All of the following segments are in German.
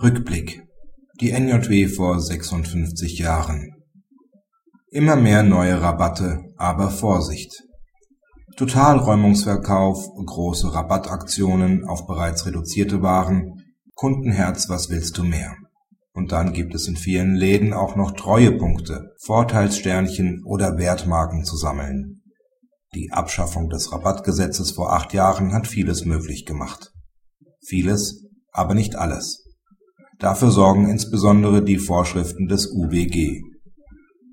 Rückblick Die NJW vor 56 Jahren Immer mehr neue Rabatte, aber Vorsicht Totalräumungsverkauf, große Rabattaktionen auf bereits reduzierte Waren, Kundenherz was willst du mehr und dann gibt es in vielen Läden auch noch Treuepunkte, Vorteilssternchen oder Wertmarken zu sammeln. Die Abschaffung des Rabattgesetzes vor acht Jahren hat vieles möglich gemacht. Vieles, aber nicht alles. Dafür sorgen insbesondere die Vorschriften des UWG.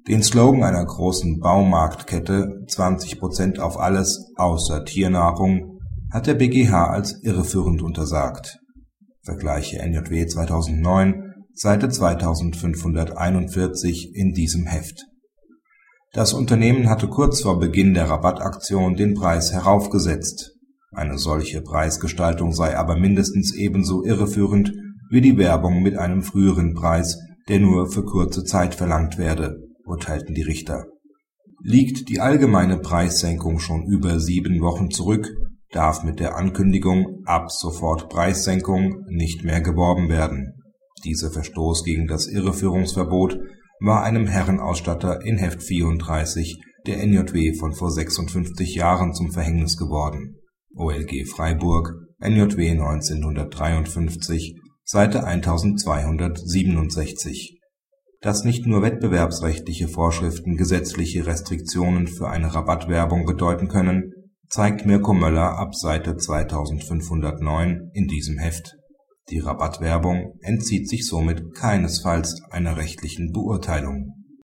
Den Slogan einer großen Baumarktkette 20% auf alles außer Tiernahrung hat der BGH als irreführend untersagt. Vergleiche NJW 2009 Seite 2541 in diesem Heft. Das Unternehmen hatte kurz vor Beginn der Rabattaktion den Preis heraufgesetzt. Eine solche Preisgestaltung sei aber mindestens ebenso irreführend wie die Werbung mit einem früheren Preis, der nur für kurze Zeit verlangt werde, urteilten die Richter. Liegt die allgemeine Preissenkung schon über sieben Wochen zurück, darf mit der Ankündigung ab sofort Preissenkung nicht mehr geworben werden dieser Verstoß gegen das Irreführungsverbot war einem Herrenausstatter in Heft 34 der NJW von vor 56 Jahren zum Verhängnis geworden (OLG Freiburg, NJW 1953, Seite 1267). Dass nicht nur wettbewerbsrechtliche Vorschriften gesetzliche Restriktionen für eine Rabattwerbung bedeuten können, zeigt Mirko Möller ab Seite 2509 in diesem Heft die Rabattwerbung entzieht sich somit keinesfalls einer rechtlichen Beurteilung